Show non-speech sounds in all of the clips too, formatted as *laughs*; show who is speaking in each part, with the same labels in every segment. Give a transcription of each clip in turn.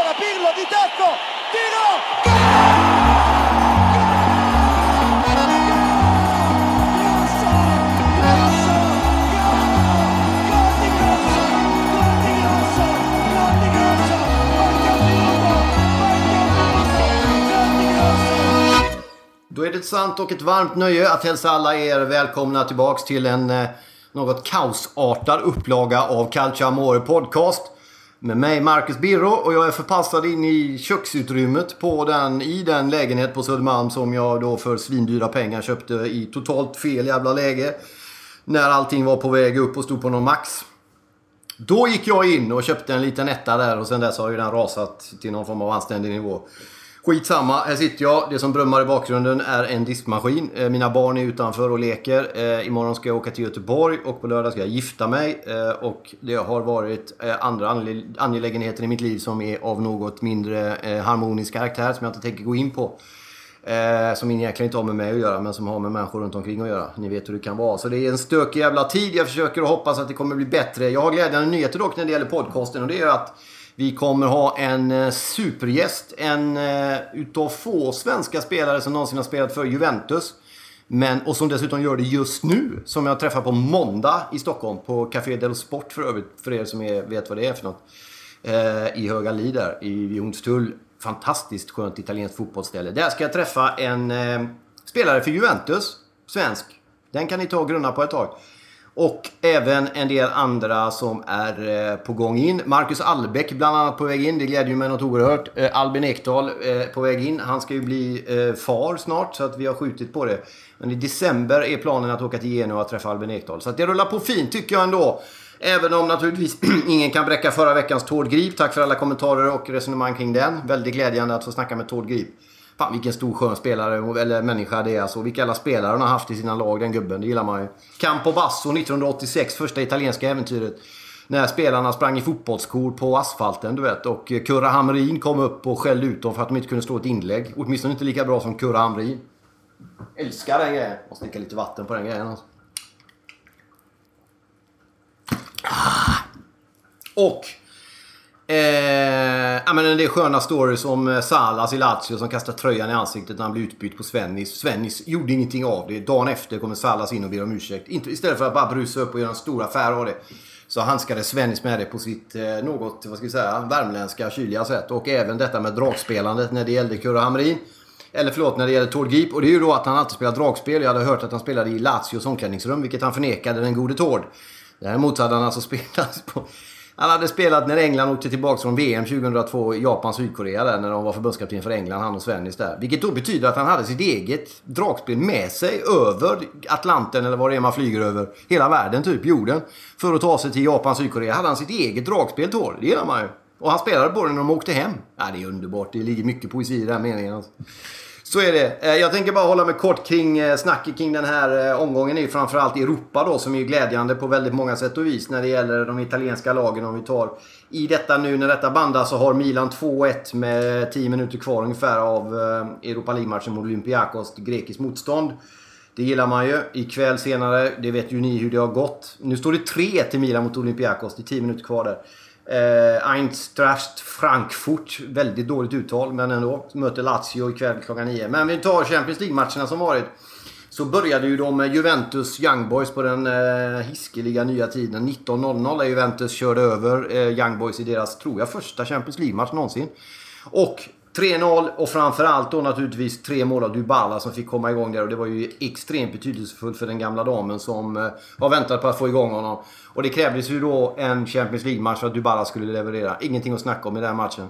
Speaker 1: ancora Pirlo di tacco, tiro!
Speaker 2: Då är det ett sant och ett varmt nöje att hälsa alla er välkomna tillbaks till en eh, något kaosartad upplaga av Calcio Amore Podcast. Med mig Marcus Birro och jag är förpassad in i köksutrymmet på den, i den lägenhet på Södermalm som jag då för svindyra pengar köpte i totalt fel jävla läge. När allting var på väg upp och stod på någon max. Då gick jag in och köpte en liten etta där och sen dess har ju den rasat till någon form av anständig nivå. Skitsamma, här sitter jag. Det som brummar i bakgrunden är en diskmaskin. Eh, mina barn är utanför och leker. Eh, imorgon ska jag åka till Göteborg och på lördag ska jag gifta mig. Eh, och det har varit andra angelägenheter i mitt liv som är av något mindre harmonisk karaktär som jag inte tänker gå in på. Eh, som egentligen inte har med mig att göra men som har med människor runt omkring att göra. Ni vet hur det kan vara. Så det är en stökig jävla tid. Jag försöker och hoppas att det kommer bli bättre. Jag har glädjande nyheter dock när det gäller podcasten och det är att vi kommer ha en eh, supergäst. En eh, utav få svenska spelare som någonsin har spelat för Juventus. Men, och som dessutom gör det just nu. Som jag träffar på måndag i Stockholm. På Café Del Sport för övrigt. För er som är, vet vad det är för något. Eh, I Höga Lider i Jonstull. Fantastiskt skönt italienskt fotbollsställe. Där ska jag träffa en eh, spelare för Juventus. Svensk. Den kan ni ta och grunna på ett tag. Och även en del andra som är eh, på gång in. Marcus Albeck bland annat på väg in. Det glädjer ju mig något oerhört. Eh, Albin Ekdal eh, på väg in. Han ska ju bli eh, far snart så att vi har skjutit på det. Men i december är planen att åka till Genua och träffa Albin Ekdal. Så att det rullar på fint tycker jag ändå. Även om naturligtvis *clears throat* ingen kan bräcka förra veckans Tord Grip. Tack för alla kommentarer och resonemang kring den. Väldigt glädjande att få snacka med Tord Grip. Fan vilken stor skön spelare, eller människa det är alltså. Vilka alla spelare han har haft i sina lag, den gubben. Det gillar man ju. Campo Basso 1986, första italienska äventyret. När spelarna sprang i fotbollskor på asfalten, du vet. Och eh, Kurra Hamrin kom upp och skällde ut dem för att de inte kunde slå ett inlägg. Åtminstone inte lika bra som Kurra Hamrin. Älskar den grejen. Måste dricka lite vatten på den grejen alltså. Ah! Och Eh, ja, men en del sköna stories om eh, Salas i Lazio som kastar tröjan i ansiktet när han blir utbytt på Svennis. Svennis gjorde ingenting av det. Dagen efter kommer Salas in och ber om ursäkt. Inte, istället för att bara brusa upp och göra en stor affär av det. Så handskade Svennis med det på sitt eh, något, vad ska vi säga, värmländska kyliga sätt. Och även detta med dragspelandet när det gällde Kurre Hamrin. Eller förlåt, när det gäller Tord Grip. Och det är ju då att han alltid spelar dragspel. Jag hade hört att han spelade i Lazios omklädningsrum, vilket han förnekade den gode Tord. Däremot hade han alltså *laughs* spelat på... Han hade spelat när England åkte tillbaka från VM 2002 i Japan, Sydkorea där när de var förbundskapten för England, han och Svennis där. Vilket då betyder att han hade sitt eget dragspel med sig över Atlanten eller vad det är man flyger över. Hela världen, typ jorden. För att ta sig till Japan, Sydkorea hade han sitt eget dragspel Tor. Det gillar man ju. Och han spelade på det när de åkte hem. Ja, det är underbart. Det ligger mycket poesi i den meningen. Alltså. Så är det. Eh, jag tänker bara hålla mig kort kring eh, snacket kring den här eh, omgången. omgången. är ju framförallt Europa då som är glädjande på väldigt många sätt och vis när det gäller de italienska lagen. Om vi tar i detta nu när detta bandas så har Milan 2-1 med 10 minuter kvar ungefär av Europa League-matchen mot Olympiakos, grekiskt motstånd. Det gillar man ju. Ikväll senare, det vet ju ni hur det har gått. Nu står det 3 till Milan mot Olympiakos. Det är 10 minuter kvar där. Eh, Eintracht Frankfurt, väldigt dåligt uttal men ändå. Möter Lazio ikväll klockan 9. Men vi tar Champions League-matcherna som varit. Så började ju de med Juventus Young Boys på den eh, hiskeliga nya tiden. 19.00 Där Juventus körde över eh, Young Boys i deras, tror jag, första Champions League-match någonsin. Och 3-0 och framförallt då naturligtvis tre mål av Dybala som fick komma igång där och det var ju extremt betydelsefullt för den gamla damen som eh, har väntat på att få igång honom. Och det krävdes ju då en Champions League-match för att Dybala skulle leverera. Ingenting att snacka om i den matchen.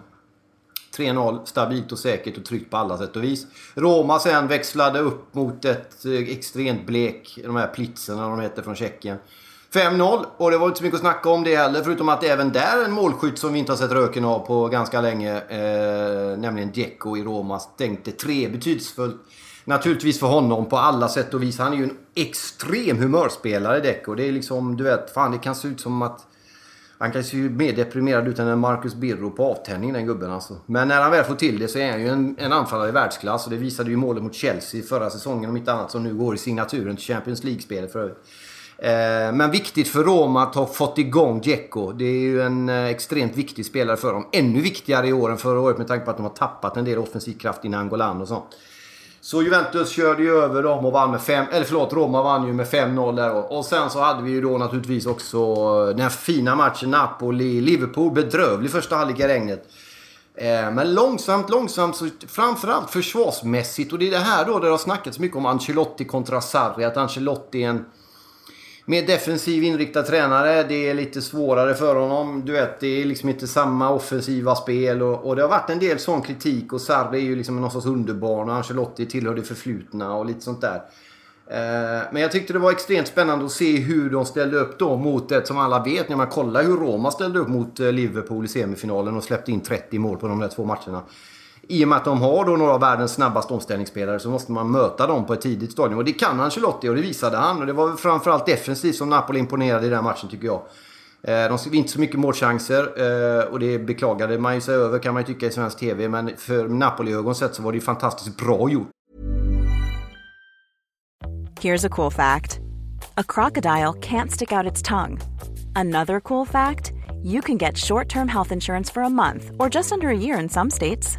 Speaker 2: 3-0, stabilt och säkert och tryggt på alla sätt och vis. Roma sen växlade upp mot ett eh, extremt blek, de här Plitzen de heter från Tjeckien. 5-0 och det var inte så mycket att snacka om det heller förutom att det även där är en målskytt som vi inte har sett röken av på ganska länge. Eh, nämligen Dzeko i Roma. Stänkte tre betydelsefullt. Naturligtvis för honom på alla sätt och vis. Han är ju en extrem humörspelare Dzeko. Det är liksom, du vet, fan det kan se ut som att han kan se mer deprimerad ut än en Marcus Birro på avtändning den gubben alltså. Men när han väl får till det så är han ju en, en anfallare i världsklass. Och det visade ju målet mot Chelsea förra säsongen om inte annat som nu går i signaturen till Champions League-spelet för övrigt. Eh, men viktigt för Roma att ha fått igång Dzeko. Det är ju en eh, extremt viktig spelare för dem. Ännu viktigare i år än förra året med tanke på att de har tappat en del offensiv kraft i Nangolan och sånt. Så Juventus körde ju över dem och vann med 5... Eller förlåt, Roma vann ju med 5-0 där. Och sen så hade vi ju då naturligtvis också den här fina matchen Napoli-Liverpool. Bedrövlig första halvlek i regnet. Eh, men långsamt, långsamt, så framförallt försvarsmässigt. Och det är det här då där det har snackats mycket om Ancelotti kontra Sarri. Att Ancelotti är en mer defensiv inriktad tränare. Det är lite svårare för honom. Du vet, det är liksom inte samma offensiva spel. Och, och det har varit en del sån kritik. Och Sarri är ju liksom någon sorts underbarn. Och Ancelotti tillhör det förflutna och lite sånt där. Eh, men jag tyckte det var extremt spännande att se hur de ställde upp då mot ett som alla vet när man kollar hur Roma ställde upp mot eh, Liverpool i semifinalen och släppte in 30 mål på de där två matcherna i och med att de har då några av världens snabbaste omställningsspelare så måste man möta dem på ett tidigt stadium. Och det kan Ancelotti och det visade han. Och det var framförallt defensivt som Napoli imponerade i den matchen tycker jag. Eh, de fick inte så mycket målchanser eh, och det beklagade man ju sig över kan man ju tycka i svensk TV. Men för Napoli-ögon sett så var det ju fantastiskt bra gjort.
Speaker 3: Here's a cool fact. A crocodile can't stick out its tongue. Another cool fact. You can get short-term health insurance for a month or just under a year in some states.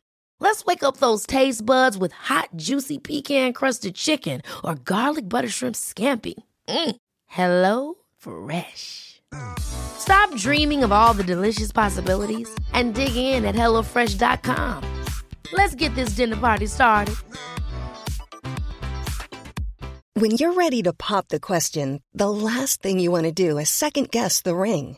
Speaker 4: Let's wake up those taste buds with hot, juicy pecan crusted chicken or garlic butter shrimp scampi. Mm. Hello Fresh. Stop dreaming of all the delicious possibilities and dig in at HelloFresh.com. Let's get this dinner party started.
Speaker 5: When you're ready to pop the question, the last thing you want to do is second guess the ring.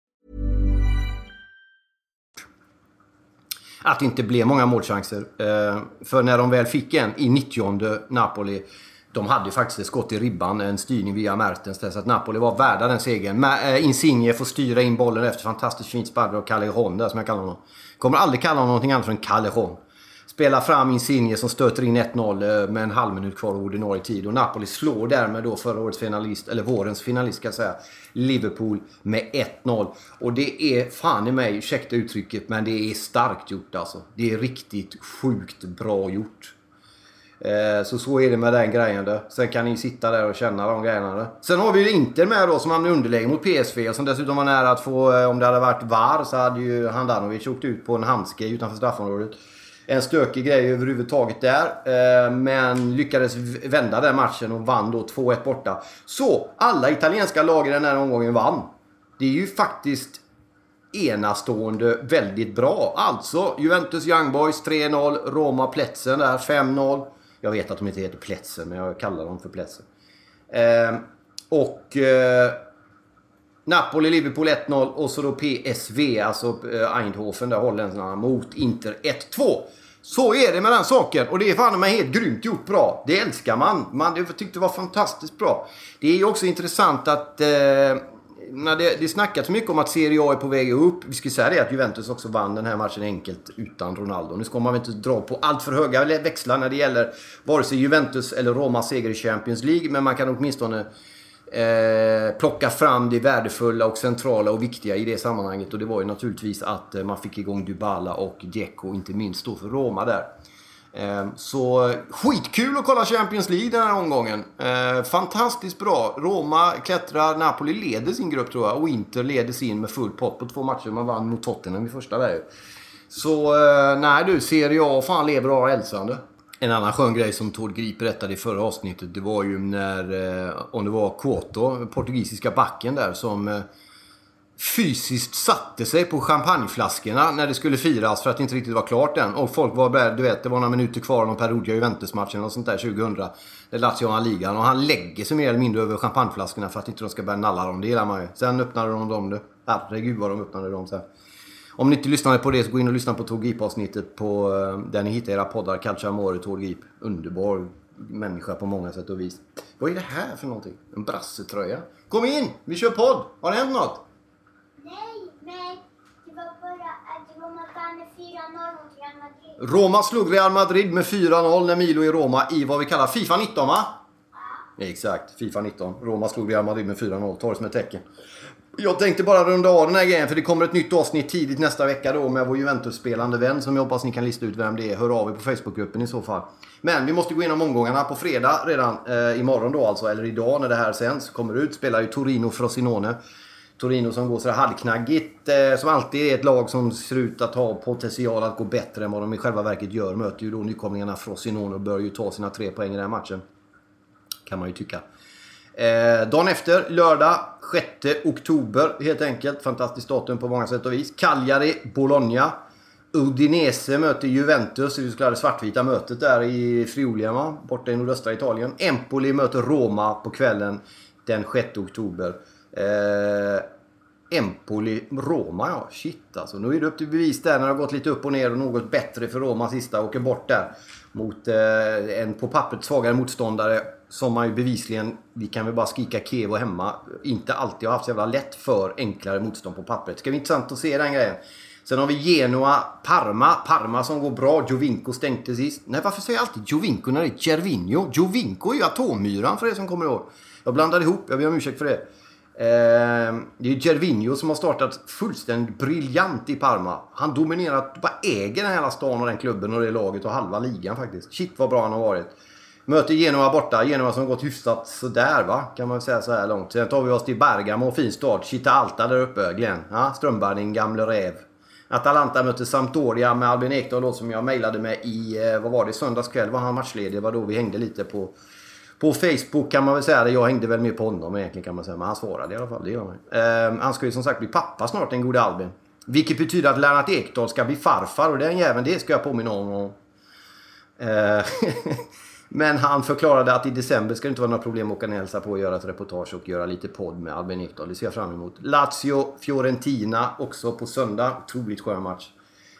Speaker 2: Att det inte blev många målchanser. Eh, för när de väl fick en i 90 Napoli de hade ju faktiskt ett skott i ribban, en styrning via Mertens där, så att Napoli var värda den segern. Eh, Insigne får styra in bollen efter fantastiskt fint spark av Callejon där som jag kallar honom. Kommer aldrig kalla honom någonting annat än Callejon. Spelar fram Insigne som stöter in 1-0 eh, med en halv minut kvar av ordinarie tid. Och Napoli slår därmed då förra årets finalist, eller vårens finalist ska jag säga, Liverpool med 1-0. Och det är fan i mig, ursäkta uttrycket, men det är starkt gjort alltså. Det är riktigt sjukt bra gjort. Eh, så så är det med den grejen. Då. Sen kan ni sitta där och känna de grejerna. Då. Sen har vi ju Inter med då som hamnade i underläge mot PSV och som dessutom var nära att få, eh, om det hade varit VAR så hade ju Handanovic åkt ut på en handske utanför straffområdet. En stökig grej överhuvudtaget där. Eh, men lyckades vända den matchen och vann då 2-1 borta. Så alla italienska lag i den här omgången vann. Det är ju faktiskt enastående väldigt bra. Alltså Juventus Young Boys 3-0, Roma Plätzen där 5-0. Jag vet att de inte heter Plätzen, men jag kallar dem för Plätzen. Eh, och... Eh, Napoli-Liverpool 1-0 och så då PSV, alltså eh, Eindhoven, där holländarna, mot Inter 1-2. Så är det med den saken och det är fan mig helt grymt gjort bra. Det älskar man. Man tyckte det var fantastiskt bra. Det är ju också intressant att... Eh, när det, det snackats mycket om att Serie A är på väg upp. Vi ska säga det att Juventus också vann den här matchen enkelt utan Ronaldo. Nu ska man väl inte dra på allt för höga växlar när det gäller vare sig Juventus eller Romas seger i Champions League. Men man kan åtminstone eh, plocka fram det värdefulla och centrala och viktiga i det sammanhanget. Och det var ju naturligtvis att eh, man fick igång Dybala och Dzeko, inte minst då för Roma där. Eh, så skitkul att kolla Champions League den här omgången. Eh, fantastiskt bra. Roma klättrar, Napoli leder sin grupp tror jag och Inter leder sin med full pott på två matcher. Man vann mot Tottenham i första där Så eh, nej du, Serie A fan lever och har hälsande. En annan skön grej som Tord Grip berättade i förra avsnittet, det var ju när, eh, om det var Kåto, portugisiska backen där, som eh, fysiskt satte sig på champagneflaskorna när det skulle firas för att det inte riktigt var klart än. Och folk var där, du vet, det var några minuter kvar av någon Perugia Juventus-matchen och sånt där 2000. Det Lazio ligan och han lägger sig mer eller mindre över champagneflaskorna för att inte de ska börja nalla dem. Det gillar man ju. Sen öppnade de dem du. Herregud vad de öppnade dem sen. Om ni inte lyssnade på det så gå in och lyssna på Tord Grip-avsnittet på eh, där ni hittar era poddar. Calcio Amore, Tord Grip. Underbar människa på många sätt och vis. Vad är det här för någonting? En brassetröja? Kom in! Vi kör podd! Har det hänt något? Roma slog Real Madrid med 4-0 när Milo i Roma i vad vi kallar Fifa 19 va? Exakt, Fifa 19. Roma slog Real Madrid med 4-0. Tar det som ett tecken. Jag tänkte bara runda av den här grejen för det kommer ett nytt avsnitt tidigt nästa vecka då med vår Juventus-spelande vän som jag hoppas ni kan lista ut vem det är. Hör av er på Facebookgruppen i så fall. Men vi måste gå igenom omgångarna. På fredag redan, eh, imorgon då alltså, eller idag när det här sänds, kommer ut, spelar ju Torino Frosinone. Torino som går sådär halvknaggigt. Eh, som alltid är ett lag som ser ut att ha potential att gå bättre än vad de i själva verket gör. Möter ju då nykomlingarna Frosinone och bör ju ta sina tre poäng i den här matchen. Kan man ju tycka. Eh, dagen efter, lördag 6 oktober helt enkelt. Fantastiskt datum på många sätt och vis. Cagliari, Bologna. Udinese möter Juventus i det så kallade svartvita mötet där i Friuliama borta i nordöstra Italien. Empoli möter Roma på kvällen den 6 oktober. Eh, Empoli, Roma ja. Shit alltså. Nu är det upp till bevis där när det har gått lite upp och ner och något bättre för Roma sista. Åker bort där mot eh, en på pappret svagare motståndare. Som man ju bevisligen, vi kan väl bara skrika Kevo hemma, inte alltid har haft så jävla lätt för enklare motstånd på pappret. Det ska bli intressant att se den grejen. Sen har vi Genoa, Parma. Parma som går bra. Jovinko stänkte sist. Nej, varför säger jag alltid Jovinko när det är Gervinho? Jovinko är ju atommyran för er som kommer ihåg. Jag blandade ihop, jag ber om ursäkt för det. Eh, det är Gervinho som har startat fullständigt briljant i Parma. Han dominerar, bara äger den här stan och den klubben och det laget och halva ligan faktiskt. Shit vad bra han har varit. Möter Genoa borta. Genoa som gått hyfsat sådär va, kan man säga så här långt. Sen tar vi oss till Bergamo, fin stad. Chitalta där uppe, Glenn. Ja, Strömberg, din gamle räv. Atalanta möter Sampdoria med Albin Ekdal då som jag mejlade med i, eh, vad var det, söndags kväll var han matchledig. Det var då vi hängde lite på på Facebook kan man väl säga det. Jag hängde väl med på honom egentligen kan man säga. Men han svarade i alla fall. Det gör man. Eh, han ska ju som sagt bli pappa snart, den gode Albin. Vilket betyder att Lennart Ekdal ska bli farfar och den jäveln, det ska jag påminna om. Eh, *laughs* men han förklarade att i december ska det inte vara några problem att åka ner och hälsa på och göra ett reportage och göra lite podd med Albin Ekdal. Det ser jag fram emot. Lazio, Fiorentina också på söndag. Otroligt skön match.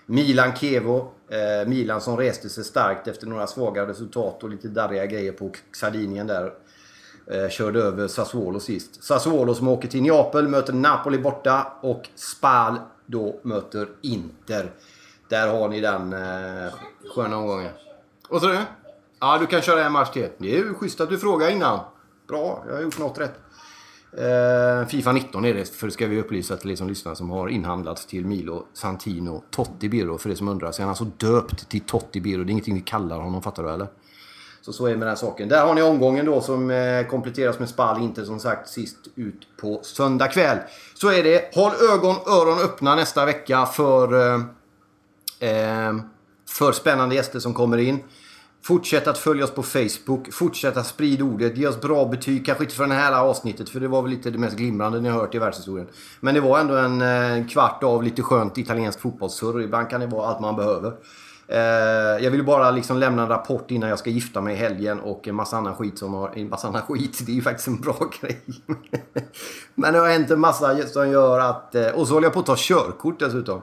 Speaker 2: Milan-Kevo. Eh, Milan som reste sig starkt efter några svaga resultat och lite darriga grejer på Sardinien där. Eh, körde över Sassuolo sist. Sassuolo som åker till Neapel möter Napoli borta och Spal då möter Inter. Där har ni den eh, sköna omgången. Vad sa du? Ja, du kan köra en match till. Det är ju schysst att du frågar innan. Bra, jag har gjort något rätt. Eh, Fifa 19 är det, för det ska vi upplysa till er som lyssnar, som har inhandlats till Milo Santino Totti Birro. För det som undrar, så är han alltså döpt till Totti Birro. Det är ingenting vi kallar honom, fattar du eller? Så så är det med den saken. Där har ni omgången då som eh, kompletteras med Spal, inte som sagt sist ut på söndag kväll. Så är det. Håll ögon, öron öppna nästa vecka för, eh, eh för spännande gäster som kommer in. Fortsätt att följa oss på Facebook. Fortsätt att sprida ordet. Ge oss bra betyg. Kanske inte för det här avsnittet, för det var väl lite det mest glimrande ni har hört i världshistorien. Men det var ändå en eh, kvart av lite skönt italienskt fotbollssurr. Ibland kan det vara allt man behöver. Eh, jag vill bara liksom lämna en rapport innan jag ska gifta mig i helgen och en massa annan skit som har... En massa annan skit, det är ju faktiskt en bra *laughs* grej. Men det har hänt en massa som gör att... Eh, och så håller jag på att ta körkort dessutom.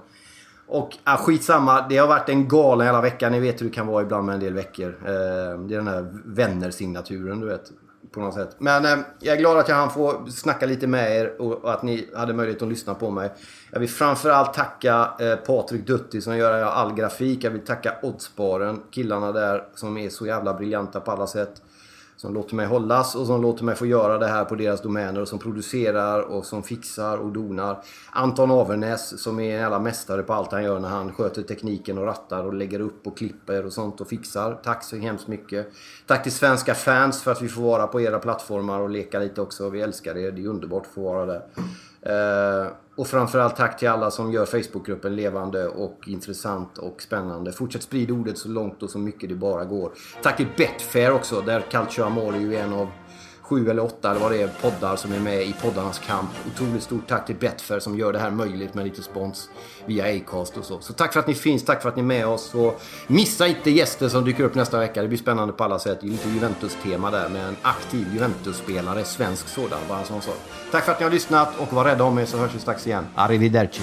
Speaker 2: Och ah, skitsamma, det har varit en galen hela veckan. Ni vet hur det kan vara ibland med en del veckor. Eh, det är den här vänner-signaturen, du vet. På något sätt. Men eh, jag är glad att jag hann få snacka lite med er och, och, att ni hade möjlighet att lyssna på mig. Jag vill framförallt tacka eh, Patrik Dutti som gör all grafik. Jag vill tacka Oddsbaren, killarna där som är så jävla briljanta på alla sätt som låter mig hållas och som låter mig få göra det här på deras domäner och som producerar och som fixar och donar. Anton Avernäs som är en jävla mästare på allt han gör när han sköter tekniken och rattar och lägger upp och klipper och sånt och fixar. Tack så hemskt mycket. Tack till svenska fans för att vi får vara på era plattformar och leka lite också. Vi älskar er. Det är underbart att få vara där. Eh, och framförallt tack till alla som gör Facebookgruppen levande och intressant och spännande. Fortsätt sprida ordet så långt och så mycket det bara går. Tack till Betfair också, där Calcio Amore ju är en av sju eller åtta eller vad det är poddar som är med i poddarnas kamp. Otroligt stort tack till Betfair som gör det här möjligt med lite spons via Acast och så. Så tack för att ni finns, tack för att ni är med oss. Och missa inte gäster som dyker upp nästa vecka. Det blir spännande på alla sätt. Det är lite Juventus-tema där med en aktiv Juventus-spelare, svensk sådan, bara en sån sak. Tack för att ni har lyssnat och var rädda om er så hörs vi strax igen. Arrivederci!